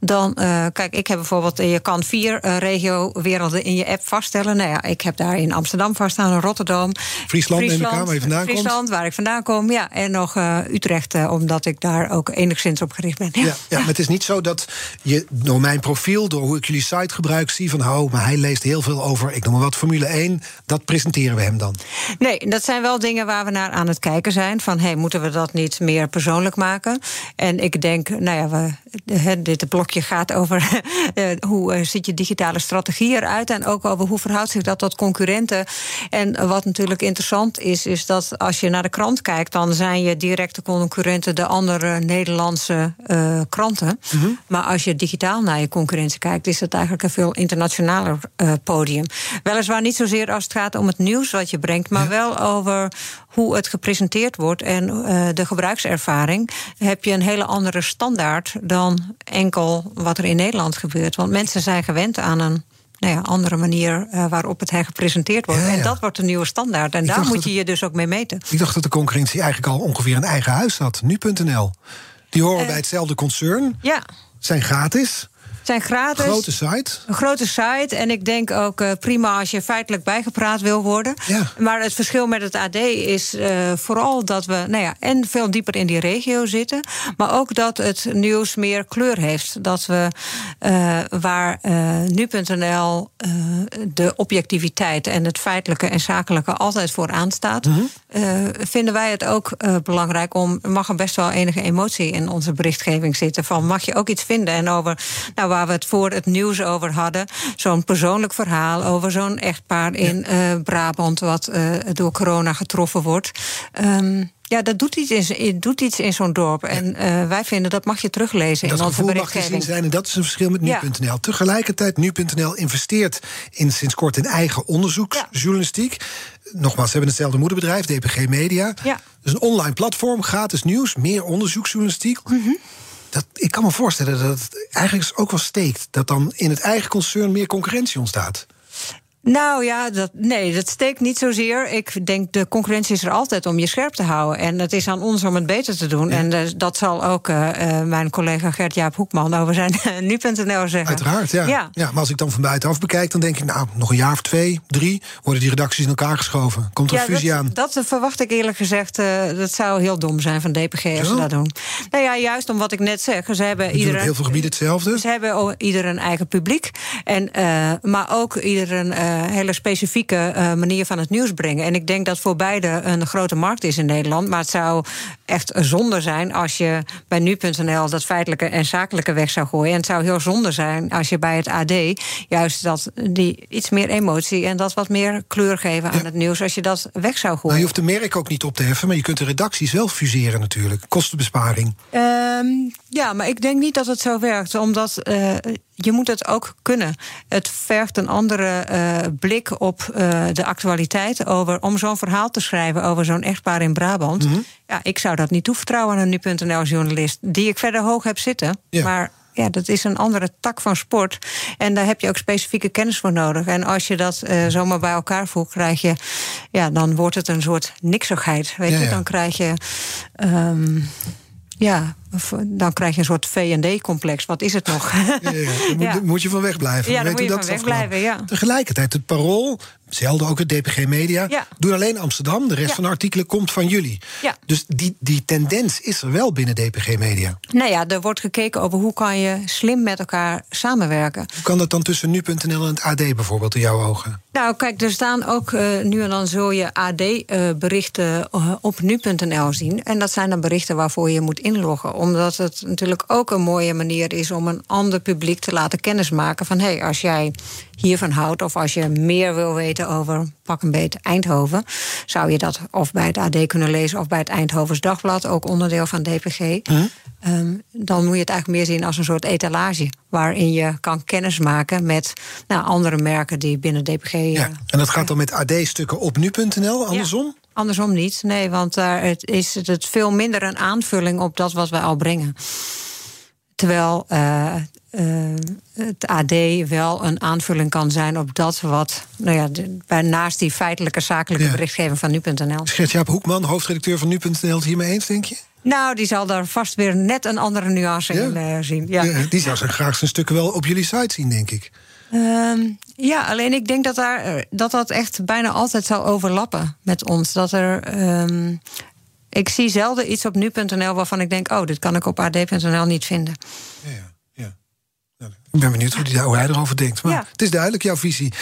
Dan, uh, kijk, ik heb bijvoorbeeld... je kan vier uh, regio-werelden in je app vaststellen. Nou ja, ik heb daar in Amsterdam vaststaan, Rotterdam. Friesland, Friesland neem ik aan, waar je vandaan Friesland, komt. waar ik vandaan kom, ja. En nog Utrecht, omdat ik daar ook enigszins op gericht ben. Ja, ja, ja, maar het is niet zo dat je door mijn profiel... door hoe ik jullie site gebruik, zie van... oh, maar hij leest heel veel over, ik noem maar wat, Formule 1. Dat presenteren we hem dan. Nee, dat zijn wel dingen waar we naar aan het kijken zijn. Van hey, moeten we dat niet meer persoonlijk maken? En ik denk, nou ja, we, dit blokje gaat over (laughs) eh, hoe uh, ziet je digitale strategie eruit. En ook over hoe verhoudt zich dat tot concurrenten. En wat natuurlijk interessant is, is dat als je naar de krant kijkt, dan zijn je directe concurrenten de andere Nederlandse uh, kranten. Mhm. Maar als je digitaal naar je concurrentie kijkt, is het eigenlijk een veel internationaler podium. Weliswaar niet zozeer als het gaat om het nieuws wat je brengt, maar wel over hoe het gepresenteerd wordt en uh, de gebruikservaring. Heb je een hele andere standaard dan enkel wat er in Nederland gebeurt. Want mensen zijn gewend aan een nou ja, andere manier uh, waarop het gepresenteerd wordt. En dat wordt de nieuwe standaard. En daar moet je je dus ook mee meten. Ik dacht dat de concurrentie eigenlijk al ongeveer een eigen huis had. Nu.nl. Die horen uh, bij hetzelfde concern. Ja. Zijn gratis zijn gratis. Een grote site. Een grote site. En ik denk ook uh, prima als je feitelijk bijgepraat wil worden. Ja. Maar het verschil met het AD is uh, vooral dat we nou ja, en veel dieper in die regio zitten. Maar ook dat het nieuws meer kleur heeft. Dat we uh, waar nu.nl de objectiviteit en het feitelijke en zakelijke altijd vooraan staat. -hmm. vinden wij het ook belangrijk om. mag er best wel enige emotie in onze berichtgeving zitten. Van mag je ook iets vinden en over. Nou, waar we het voor het nieuws over hadden. Zo'n persoonlijk verhaal over zo'n echtpaar in ja. uh, Brabant... wat uh, door corona getroffen wordt. Um, ja, dat doet iets in, doet iets in zo'n dorp. En uh, wij vinden dat mag je teruglezen dat in onze berichtgeving. mag zijn en dat is een verschil met nu.nl. Ja. Tegelijkertijd, nu.nl investeert in sinds kort in eigen onderzoeksjournalistiek. Ja. Nogmaals, ze hebben hetzelfde moederbedrijf, DPG Media. Ja. Dus een online platform, gratis nieuws, meer onderzoeksjournalistiek. Mm -hmm dat, ik kan me voorstellen dat het eigenlijk ook wel steekt. Dat dan in het eigen concern meer concurrentie ontstaat. Nou ja, dat, nee, dat steekt niet zozeer. Ik denk de concurrentie is er altijd om je scherp te houden. En het is aan ons om het beter te doen. En uh, dat zal ook uh, mijn collega Gert-Jaap Hoekman (laughs) over zijn nu.nl zeggen. Uiteraard, ja. ja. ja. Maar als ik dan van buitenaf bekijk, dan denk ik... nou, nog een jaar of twee, drie, worden die redacties in elkaar geschoven. Komt er ja, fusie dat, aan? Dat verwacht ik eerlijk gezegd. Dat zou heel dom zijn van DPG als ze dat doen. Nou ja, juist om wat ik net zeg. Ze hebben ieder op heel veel gebieden hetzelfde. Ze hebben ieder een eigen publiek. En, maar ook ieder een hele specifieke uh, manier van het nieuws brengen. En ik denk dat voor beide een grote markt is in Nederland. Maar het zou echt zonde zijn als je bij nu.nl dat feitelijke en zakelijke weg zou gooien. En het zou heel zonde zijn als je bij het AD juist dat die iets meer emotie en dat wat meer kleur geven aan ja. het nieuws. Als je dat weg zou gooien. Nou, je hoeft de merk ook niet op te heffen, maar je kunt de redactie zelf fuseren natuurlijk. Kostenbesparing. Um, ja, maar ik denk niet dat het zo werkt. Omdat uh, je moet het ook kunnen. Het vergt een andere uh, blik op uh, de actualiteit over om zo'n verhaal te schrijven over zo'n echtpaar in Brabant. Mm -hmm. Ja, ik zou dat niet toevertrouwen aan een nu.nl journalist die ik verder hoog heb zitten. Ja. Maar ja, dat is een andere tak van sport. En daar heb je ook specifieke kennis voor nodig. En als je dat uh, zomaar bij elkaar voegt, krijg je, ja, dan wordt het een soort niksigheid. Weet Ja, je, dan krijg je. Um, ja, dan krijg je een soort V&D-complex. Wat is het nog? Ja, ja, (laughs) moet, Ja. moet je van wegblijven. Ja, We daar weten moet je van dat ja. Tegelijkertijd, het parool, zelden ook het DPG Media, Ja. doen alleen Amsterdam. De rest Ja. van de artikelen komt van jullie. Ja. Dus die, die tendens is er wel binnen DPG Media. Nou ja, er wordt gekeken over hoe kan je slim met elkaar samenwerken. Hoe kan dat dan tussen nu.nl en het AD bijvoorbeeld in jouw ogen? Nou, kijk, er staan ook eh, nu en dan zul je AD-berichten eh, op nu.nl zien. En dat zijn dan berichten waarvoor je moet inloggen. Omdat het natuurlijk ook een mooie manier is om een ander publiek te laten kennismaken van hé, hey, als jij hiervan houdt of als je meer wil weten over pak een beet Eindhoven, zou je dat of bij het AD kunnen lezen of bij het Eindhovens Dagblad, ook onderdeel van DPG. Ehm, dan moet je het eigenlijk meer zien als een soort etalage. Waarin je kan kennismaken met nou, andere merken die binnen DPG. eh, Ja. En dat gaat dan met AD-stukken op nu.nl, andersom? ja. Andersom niet, nee, want daar het is het veel minder een aanvulling op dat wat wij al brengen. Terwijl eh, eh, het AD wel een aanvulling kan zijn op dat wat, nou ja, de- naast die feitelijke zakelijke Ja. berichtgeving van nu.nl. Gert-Jaap Hoekman, hoofdredacteur van nu.nl, het hiermee eens, denk je? Nou, die zal daar vast weer net een andere nuance Ja? in eh, zien. Ja. Ja, die zou zijn graag zijn stukken wel op jullie site zien, denk ik. Ehm, ja, alleen ik denk dat, daar, eh, dat dat echt bijna altijd zal overlappen met ons. Dat er. ehm, ik zie zelden iets op nu.nl waarvan ik denk: oh, dit kan ik op ad.nl niet vinden. Ja, ja, ja. Ik ben benieuwd hoe, hij erover denkt. Maar Ja. het is duidelijk, jouw visie.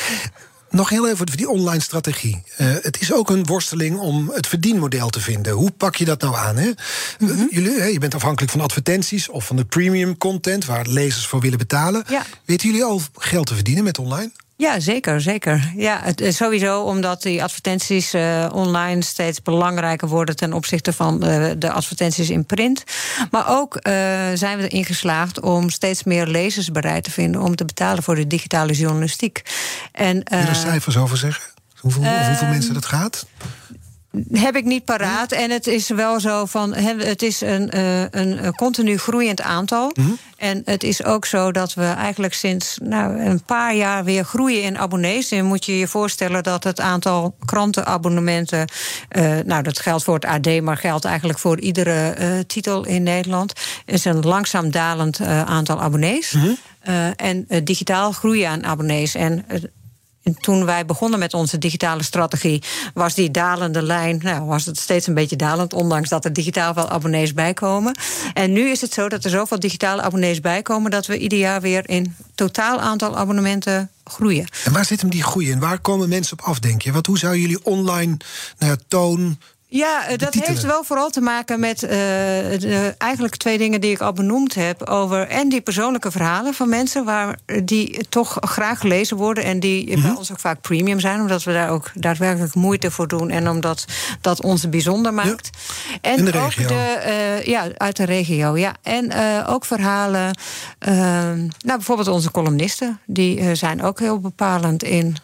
Nog heel even over die online strategie. Eh, het is ook een worsteling om het verdienmodel te vinden. Hoe pak je dat nou aan? Hè? Mhm. Jullie, hè, je bent afhankelijk van advertenties of van de premium content waar lezers voor willen betalen. Ja. Weten jullie al geld te verdienen met online? Ja, zeker, zeker. Ja, het sowieso omdat die advertenties eh, online steeds belangrijker worden ten opzichte van eh, de advertenties in print. Maar ook eh, zijn we erin geslaagd om steeds meer lezers bereid te vinden om te betalen voor de digitale journalistiek. En, Kun je er cijfers over zeggen? Hoeveel, hoeveel Ehm, mensen dat gaat? Heb ik niet paraat. En het is wel zo van. Het is een, eh, een, een continu groeiend aantal. En het is ook zo dat we eigenlijk sinds nou, een paar jaar weer groeien in abonnees. En moet je je voorstellen dat het aantal krantenabonnementen. eh, nou, dat geldt voor het AD, maar geldt eigenlijk voor iedere eh, titel in Nederland. is een langzaam dalend aantal abonnees. Eh, en digitaal groeien aan abonnees. En en toen wij begonnen met onze digitale strategie, was die dalende lijn, nou, was het steeds een beetje dalend, ondanks dat er digitaal wel abonnees bijkomen. En nu is het zo dat er zoveel digitale abonnees bijkomen dat we ieder jaar weer in totaal aantal abonnementen groeien. En waar zit hem die groei in? Waar komen mensen op af, denk je? Want hoe zou jullie online nou toon. Ja, dat titelen. heeft wel vooral te maken met eh, de, eigenlijk twee dingen die ik al benoemd heb. Over en die persoonlijke verhalen van mensen waar die toch graag gelezen worden. En die Mhm. bij ons ook vaak premium zijn, omdat we daar ook daadwerkelijk moeite voor doen. En omdat dat ons bijzonder maakt. En In de ook regio. de, eh, ja, uit de regio. Ja. En eh, ook verhalen. eh, nou, bijvoorbeeld onze columnisten. Die zijn ook heel bepalend in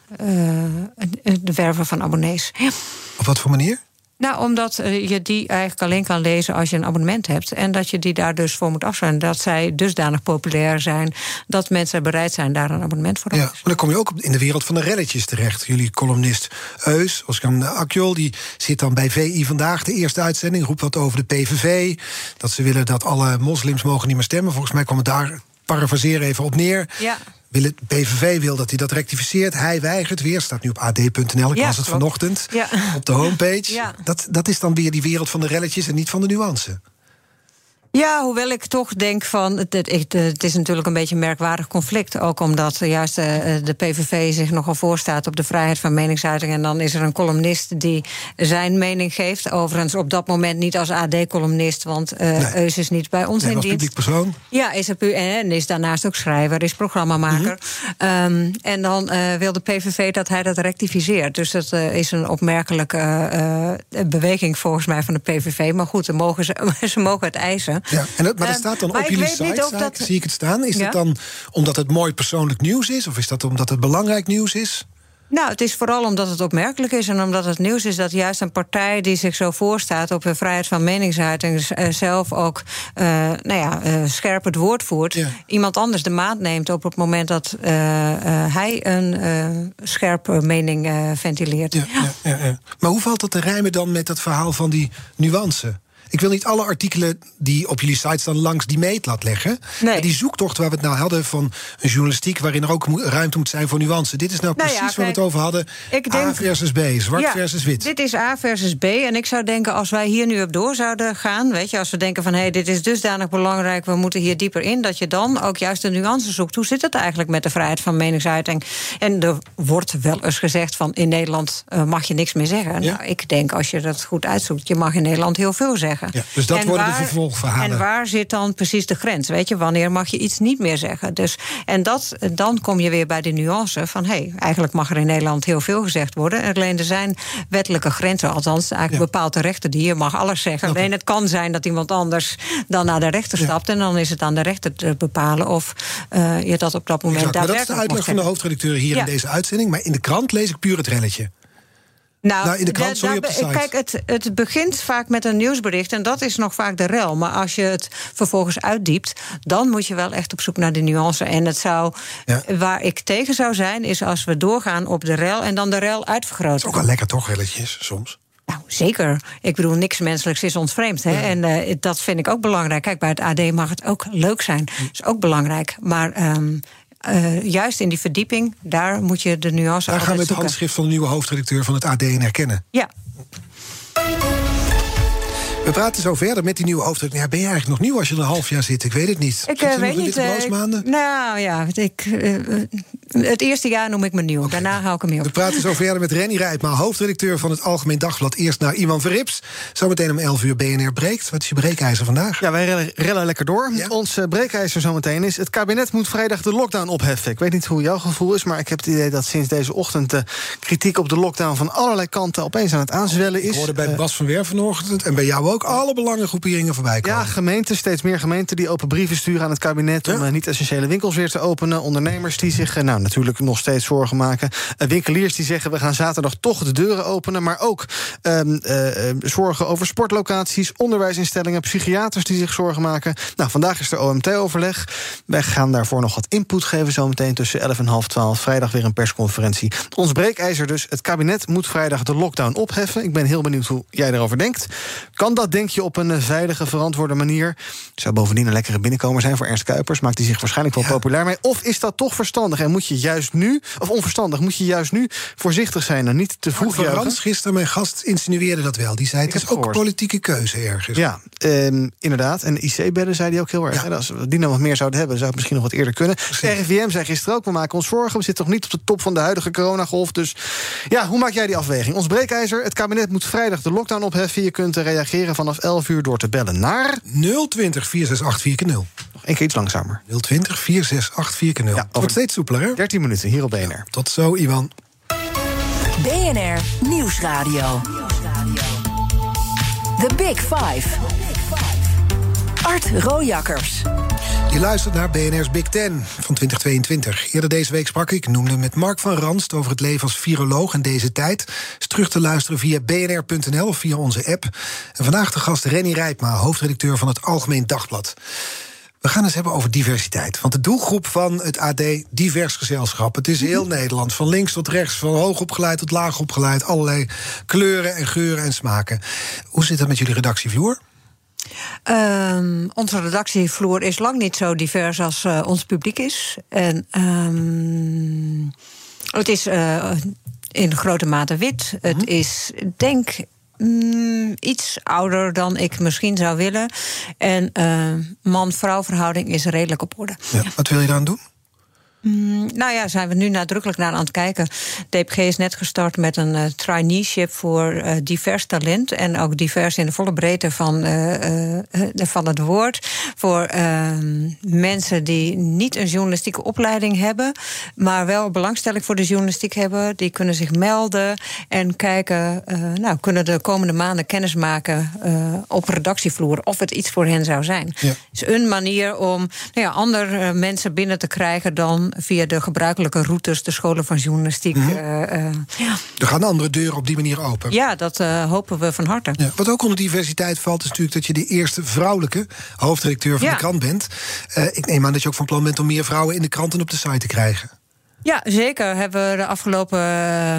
de werven van abonnees. Ja. Op wat voor manier? Nou, omdat eh, je die eigenlijk alleen kan lezen als je een abonnement hebt. En dat je die daar dus voor moet afstaan. Dat zij dusdanig populair zijn dat mensen bereid zijn daar een abonnement voor te Ja, maar dan kom je ook in de wereld van de relletjes terecht. Jullie columnist Eus, Oscar Akjol, die zit dan bij VI vandaag, de eerste uitzending, roept wat over de PVV. Dat ze willen dat alle moslims mogen niet meer stemmen. Volgens mij kwam het daar, parafraseren even op neer. Ja. Wil het, PVV wil dat hij dat rectificeert. Hij weigert weer. Staat nu op ad.nl. Ik Ja, las het klopt. vanochtend. Ja. Op de homepage. Ja. Dat, dat is dan weer die wereld van de relletjes en niet van de nuance. Ja, hoewel ik toch denk van. Het, het, is natuurlijk een beetje een merkwaardig conflict. Ook omdat juist eh, de PVV zich nogal voorstaat op de vrijheid van meningsuiting. En dan is er een columnist die zijn mening geeft. Overigens op dat moment niet als AD-columnist, want Nee. Eus is niet bij ons in dienst. publiek persoon. Ja, is er en is daarnaast ook schrijver, is programmamaker. Ehm, en dan eh, wil de PVV dat hij dat rectificeert. Dus dat is een opmerkelijke beweging volgens mij van de PVV. Maar goed, mogen, ze, (laughs) ze mogen het eisen. Ja, en dat, maar dat Ehm, staat dan op jullie site, dat- zie ik het staan. Is Ja? dat dan omdat het mooi persoonlijk nieuws is? Of is dat omdat het belangrijk nieuws is? Nou, het is vooral omdat het opmerkelijk is en omdat het nieuws is dat juist een partij die zich zo voorstaat op de vrijheid van meningsuiting eh, zelf ook eh, nou ja, eh, scherp het woord voert, Ja. iemand anders de maat neemt op het moment dat hij een scherpe mening ventileert. Ja. Maar hoe valt dat te rijmen dan met dat verhaal van die nuance? Ik wil niet alle artikelen die op jullie site staan langs die meet laat leggen. Nee. Maar die zoektocht waar we het nou hadden van een journalistiek... waarin er ook ruimte moet zijn voor nuance. Dit is nou Nou ja, precies waar we het over hadden. ik A denk- versus B, zwart Ja, versus wit. Dit is A versus B. En ik zou denken, als wij hier nu op door zouden gaan... weet je, als we denken van, hé, hey, dit is dusdanig belangrijk... we moeten hier dieper in, dat je dan ook juist de nuance zoekt. Hoe zit het eigenlijk met de vrijheid van meningsuiting? En er wordt wel eens gezegd van, in Nederland eh, mag je niks meer zeggen. Ja. Nou, ik denk, als je dat goed uitzoekt... je mag in Nederland heel veel zeggen. Ja, dus dat En worden de vervolgverhalen. En waar zit dan precies de grens? Weet je, wanneer mag je iets niet meer zeggen? Dus, en dat, dan kom je weer bij de nuance van... hé, hey, eigenlijk mag er in Nederland heel veel gezegd worden. Alleen er zijn wettelijke grenzen, althans eigenlijk Ja. bepaalde rechten... die je mag alles zeggen. Alleen het kan zijn dat iemand anders dan naar de rechter stapt... en dan is het aan de rechter te bepalen of eh, je dat op dat moment Exact. Maar dat is de daadwerkelijk uitleg van de hoofdredacteur hier in deze uitzending. Maar in de krant lees ik puur het relletje. Nou, in de krant, sorry, op de site. Kijk, het, het begint vaak met een nieuwsbericht en dat is nog vaak de rel. Maar als je het vervolgens uitdiept, dan moet je wel echt op zoek naar de nuance. En het zou, Ja. waar ik tegen zou zijn, is als we doorgaan op de rel en dan de rel uitvergroten. is ook wel lekker toch, relletjes, soms. Nou, zeker. Ik bedoel, niks menselijks is ons vreemd. Hè? En eh, dat vind ik ook belangrijk. Kijk, bij het AD mag het ook leuk zijn. Dat is ook belangrijk. Maar ehm, eh, juist in die verdieping, daar moet je de nuance Daar gaan we het handschrift van de nieuwe hoofdredacteur van het AD in herkennen. Ja, We praten zo verder met die nieuwe hoofdredacteur. Ja, ben je eigenlijk nog nieuw als je er een half jaar zit? Ik weet het niet. Ik Zit eh, weet in niet. eh, ik- nou ja, ik, eh, het eerste jaar noem ik me nieuw. Daarna hou ik hem mee We op. praten zo verder met Renny Rijpma, hoofdredacteur van het Algemeen Dagblad. Eerst naar Iwan Verrips. Zometeen om 11 uur BNR breekt. Wat is je breekijzer vandaag? Ja, wij rellen, rellen lekker door. Ja? Ons breekijzer zometeen is... het kabinet moet vrijdag de lockdown opheffen. Ik weet niet hoe jouw gevoel is, maar ik heb het idee... dat sinds deze ochtend de kritiek op de lockdown... van allerlei kanten opeens aan het aanzwellen is. Ik hoorde bij Bas van Werven vanochtend en bij jou ook alle belangengroeperingen voorbij komen. Ja, gemeenten, steeds meer gemeenten die open brieven sturen aan het kabinet... om Ja. eh, niet-essentiële winkels weer te openen. Ondernemers die zich eh, nou, natuurlijk nog steeds zorgen maken. Eh, winkeliers die zeggen, we gaan zaterdag toch de deuren openen. Maar ook ehm, eh, eh, zorgen over sportlocaties, onderwijsinstellingen... psychiaters die zich zorgen maken. Nou, vandaag is er OMT-overleg. Wij gaan daarvoor nog wat input geven zometeen tussen 11 en half 12. Vrijdag weer een persconferentie. Ons breekijzer dus, het kabinet moet vrijdag de lockdown opheffen. Ik ben heel benieuwd hoe jij erover denkt. Kan dat, denk je, op een eh, veilige, verantwoorde manier? Zou bovendien een lekkere binnenkomer zijn voor Ernst Kuipers. Maakt hij zich waarschijnlijk wel Ja. populair mee. Of is dat toch verstandig? En moet je juist nu, of onverstandig, moet je juist nu voorzichtig zijn en niet te vroeg juichen? Gisteren mijn gast, insinueerde dat wel. Die zei, het is ook gehoord. politieke keuze ergens. Ja, ehm, inderdaad. En IC-bedden zei hij ook heel erg. Ja. Als we die nou wat meer zouden hebben, zou het misschien nog wat eerder kunnen. RIVM zei gisteren ook, we maken ons zorgen. We zitten toch niet op de top van de huidige coronagolf. Dus ja, hoe maak jij die afweging? Ons breekijzer, het kabinet moet vrijdag de lockdown opheffen. Je kunt eh, reageren vanaf 11 uur door te bellen naar... 020 468 4 Nog één keer iets langzamer. 020 468 4 0 Ja, wordt steeds soepeler, hè? 13 minuten hier op BNR. Tot zo, Iwan. BNR Nieuwsradio. The Big Five. Art Rojakkers. Je luistert naar BNR's Big Ten van 2022. Eerder deze week sprak ik, noemde met Mark van Ranst... over het leven als viroloog in deze tijd. Is terug te luisteren via bnr.nl of via onze app. En vandaag de gast Renny Rijpma, hoofdredacteur van het Algemeen Dagblad. We gaan het hebben over diversiteit. Want de doelgroep van het AD, divers gezelschap. Het is heel Nederland, van links tot rechts, van hoog opgeleid tot laag opgeleid. Allerlei kleuren en geuren en smaken. Hoe zit het met jullie redactievloer? Ehm, onze redactievloer is lang niet zo divers als eh, ons publiek is. En ehm, het is eh, in grote mate wit. Het is, denk mm, iets ouder dan ik misschien zou willen. En eh, man-vrouw verhouding is redelijk op orde. Ja. Wat wil je dan doen? Mm, nou ja, zijn we nu nadrukkelijk naar aan het kijken. DPG is net gestart met een uh, traineeship voor uh, divers talent. En ook divers in de volle breedte van, uh, van het woord. Voor ehm, mensen die niet een journalistieke opleiding hebben, maar wel belangstelling voor de journalistiek hebben. Die kunnen zich melden en kijken, nou, kunnen de komende maanden kennis maken op redactievloer of het iets voor hen zou zijn. Het is een manier om nou ja, andere mensen binnen te krijgen dan via de gebruikelijke routes, de scholen van journalistiek. Mm ja. Er gaan andere deuren op die manier open. Ja, dat uh, hopen we van harte. Ja, wat ook onder diversiteit valt, is natuurlijk dat je de eerste vrouwelijke hoofdredacteur van de krant bent. Uh, ik neem aan dat je ook van plan bent om meer vrouwen in de krant en op de site te krijgen. Ja, zeker. Hebben we de afgelopen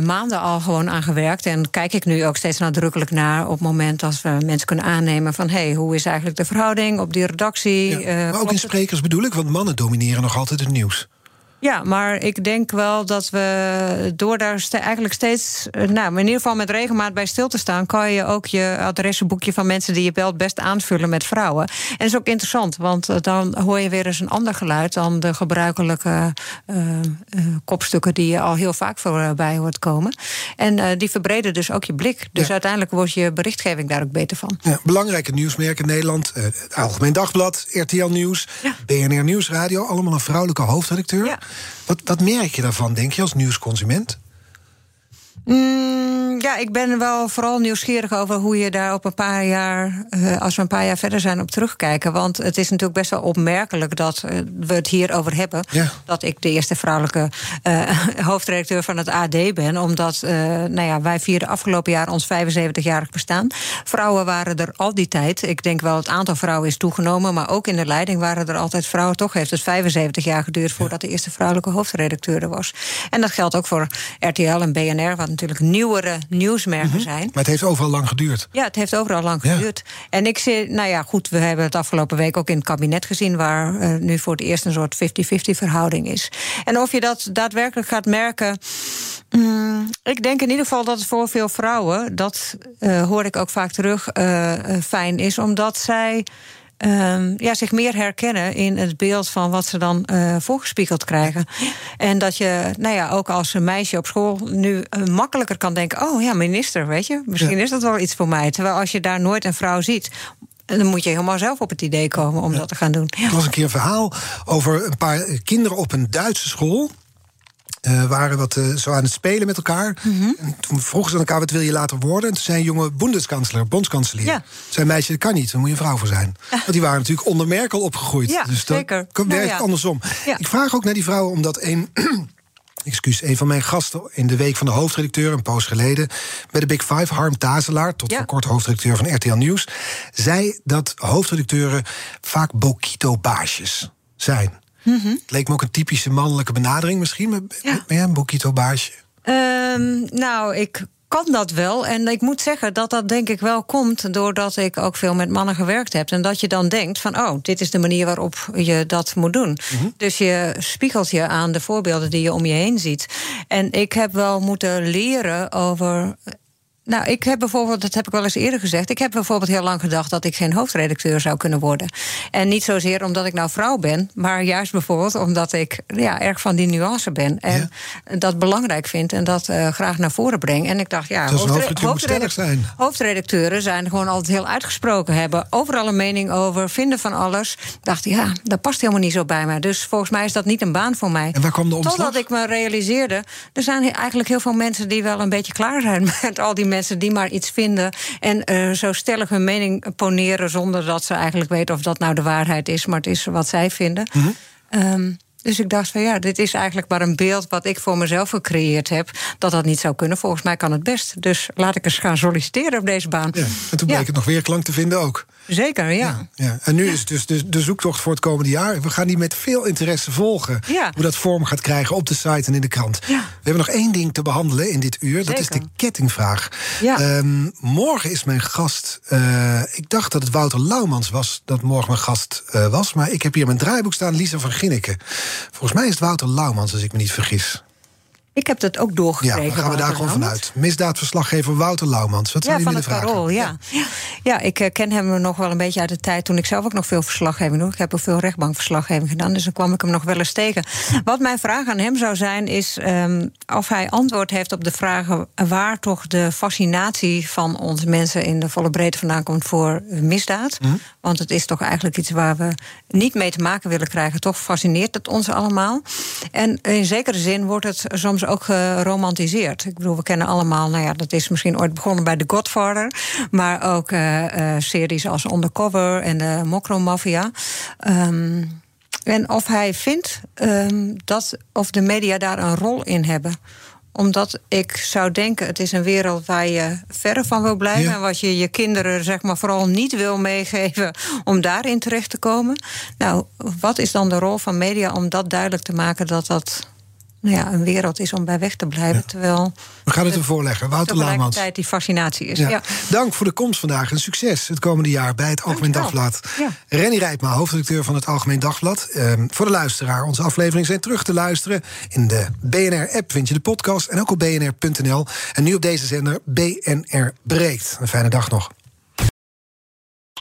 maanden al gewoon aan gewerkt. En kijk ik nu ook steeds nadrukkelijk naar op het moment als we mensen kunnen aannemen van hé, hey, hoe is eigenlijk de verhouding op die redactie? Ja, maar ook in sprekers bedoel ik, want mannen domineren nog altijd het nieuws. Ja, maar ik denk wel dat we door daar st eigenlijk steeds, eh, nou, in ieder geval met regelmaat bij stil te staan, kan je ook je adressenboekje van mensen die je belt best aanvullen met vrouwen. En dat is ook interessant, want eh, dan hoor je weer eens een ander geluid dan de gebruikelijke uh, uh, kopstukken die je al heel vaak voorbij hoort komen. En die verbreden dus ook je blik. Dus uiteindelijk wordt je berichtgeving daar ook beter van. Ja, belangrijke nieuwsmerken in Nederland: het Algemeen Dagblad, RTL Nieuws, BNR Nieuwsradio, allemaal een vrouwelijke hoofdredacteur. Wat, wat merk je daarvan, denk je, als nieuwsconsument? Mm, ja, ik ben wel vooral nieuwsgierig over hoe je daar op een paar jaar, uh, als we een paar jaar verder zijn, op terugkijken. Want het is natuurlijk best wel opmerkelijk dat uh, we het hier over hebben. Ja. Dat ik de eerste vrouwelijke uh, (laughs) hoofdredacteur van het AD ben. Omdat nou ja, wij vierden afgelopen jaar ons 75-jarig bestaan. Vrouwen waren er al die tijd. Ik denk wel het aantal vrouwen is toegenomen. Maar ook in de leiding waren er altijd vrouwen. Toch heeft het 75 jaar geduurd voordat de eerste vrouwelijke hoofdredacteur er was. En dat geldt ook voor RTL en BNR. Wat natuurlijk nieuwere nieuwsmerken mm -hmm. zijn. Maar het heeft overal lang geduurd. Ja, het heeft overal lang geduurd. En ik zie, nou ja, goed, we hebben het afgelopen week ook in het kabinet gezien, waar uh, nu voor het eerst een soort 50-50 verhouding is. En of je dat daadwerkelijk gaat merken. Mm, ik denk in ieder geval dat het voor veel vrouwen, dat uh, hoor ik ook vaak terug, uh, fijn is, omdat zij um, ja, zich meer herkennen in het beeld van wat ze dan uh, voorgespiegeld krijgen. En dat je, nou ja, ook als een meisje op school nu uh, makkelijker kan denken: oh ja, minister, weet je, misschien ja. is dat wel iets voor mij. Terwijl als je daar nooit een vrouw ziet. Dan moet je helemaal zelf op het idee komen om ja. dat te gaan doen. Er was een keer een verhaal over een paar kinderen op een Duitse school. Uh, waren wat uh, zo aan het spelen met elkaar. Mm -hmm. En toen vroegen ze aan elkaar, wat wil je later worden? En toen zei een jonge bondeskanselier, bondskanselier... Ja. zei meisje, dat kan niet, daar moet je een vrouw voor zijn. Ja. Want die waren natuurlijk onder Merkel opgegroeid. Ja, dus dat zeker. werkt nou, ja. andersom. Ik vraag ook naar die vrouwen, omdat een... (clears throat) Excuus, een van mijn gasten in de week van de hoofdredacteur, een poos geleden, bij de Big Five, Harm Tazelaar, tot voor kort hoofdredacteur van RTL Nieuws, zei dat hoofdredacteuren vaak Bokito-baasjes zijn. Mm -hmm. Het leek me ook een typische mannelijke benadering misschien. Ja. Ben jij een Bokito-baasje? Um, nou, ik kan dat wel. En ik moet zeggen dat dat denk ik wel komt doordat ik ook veel met mannen gewerkt heb. En dat je dan denkt van, oh, dit is de manier waarop je dat moet doen. Mm -hmm. Dus je spiegelt je aan de voorbeelden die je om je heen ziet. En ik heb wel moeten leren over nou, ik heb bijvoorbeeld, dat heb ik wel eens eerder gezegd. Ik heb bijvoorbeeld heel lang gedacht dat ik geen hoofdredacteur zou kunnen worden. En niet zozeer omdat ik nou vrouw ben, maar juist bijvoorbeeld omdat ik ja, erg van die nuance ben. En ja. dat belangrijk vind en dat uh, graag naar voren breng. En ik dacht, ja, hoofdre hoofdredacteur hoofdredacteur zijn. hoofdredacteuren zijn gewoon altijd heel uitgesproken, hebben overal een mening over, vinden van alles. Ik dacht, ja, dat past helemaal niet zo bij mij. Dus volgens mij is dat niet een baan voor mij. En waar kwam de omslag? Totdat ik me realiseerde, er zijn eigenlijk heel veel mensen die wel een beetje klaar zijn (laughs) met al die mensen mensen die maar iets vinden en uh, zo stellig hun mening poneren zonder dat ze eigenlijk weten of dat nou de waarheid is, maar het is wat zij vinden. Mm -hmm. um, dus ik dacht van ja, dit is eigenlijk maar een beeld wat ik voor mezelf gecreëerd heb. Dat dat niet zou kunnen. Volgens mij kan het best. Dus laat ik eens gaan solliciteren op deze baan. Ja, en toen bleek ja. het nog weer klank te vinden ook. Zeker, ja. ja, ja. En nu is dus de, de, zoektocht voor het komende jaar. We gaan die met veel interesse volgen. Hoe dat vorm gaat krijgen op de site en in de krant. We hebben nog één ding te behandelen in dit uur. Dat is de kettingvraag. Um, morgen is mijn gast. Uh, ik dacht dat het Wouter Laumans was dat morgen mijn gast uh, was. Maar ik heb hier mijn draaiboek staan, Lisa van Ginneken. Volgens mij is het Wouter Laumans, als ik me niet vergis. Ik heb dat ook doorgekregen. Ja, dan gaan we daar gewoon vanuit. Misdaadverslaggever Wouter Laumans. Wat zijn ja, jullie van het Parool, ja. ja. ja. ik eh, ken hem nog wel een beetje uit de tijd toen ik zelf ook nog veel verslaggeving doe. Ik heb ook veel rechtbankverslaggeving gedaan, dus dan kwam ik hem nog wel eens tegen. Wat mijn vraag aan hem zou zijn, is um, of hij antwoord heeft op de vragen waar toch de fascinatie van onze mensen in de volle breedte vandaan komt voor misdaad. Hm? Want het is toch eigenlijk iets waar we niet mee te maken willen krijgen. Toch fascineert het ons allemaal. En in zekere zin wordt het soms ook geromantiseerd. Ik bedoel, we kennen allemaal, nou ja, dat is misschien ooit begonnen bij The Godfather. Maar ook uh, uh, series als Undercover en de Mokro Mafia. Um, en of hij vindt um, dat of de media daar een rol in hebben omdat ik zou denken, het is een wereld waar je verre van wil blijven. En wat je je kinderen zeg maar, vooral niet wil meegeven om daarin terecht te komen. Nou, wat is dan de rol van media om dat duidelijk te maken dat dat ja, een wereld is om bij weg te blijven. Terwijl We gaan het ervoor leggen. Wouter Laamans. die fascinatie is. Ja. Dank voor de komst vandaag en succes het komende jaar bij het Algemeen Dagblad. Ja. Renny Rijpma, hoofdredacteur van het Algemeen Dagblad. Ehm, voor de luisteraar, onze afleveringen zijn terug te luisteren. In de BNR-app vind je de podcast en ook op bnr.nl. En nu op deze zender BNR Breekt. Een fijne dag nog.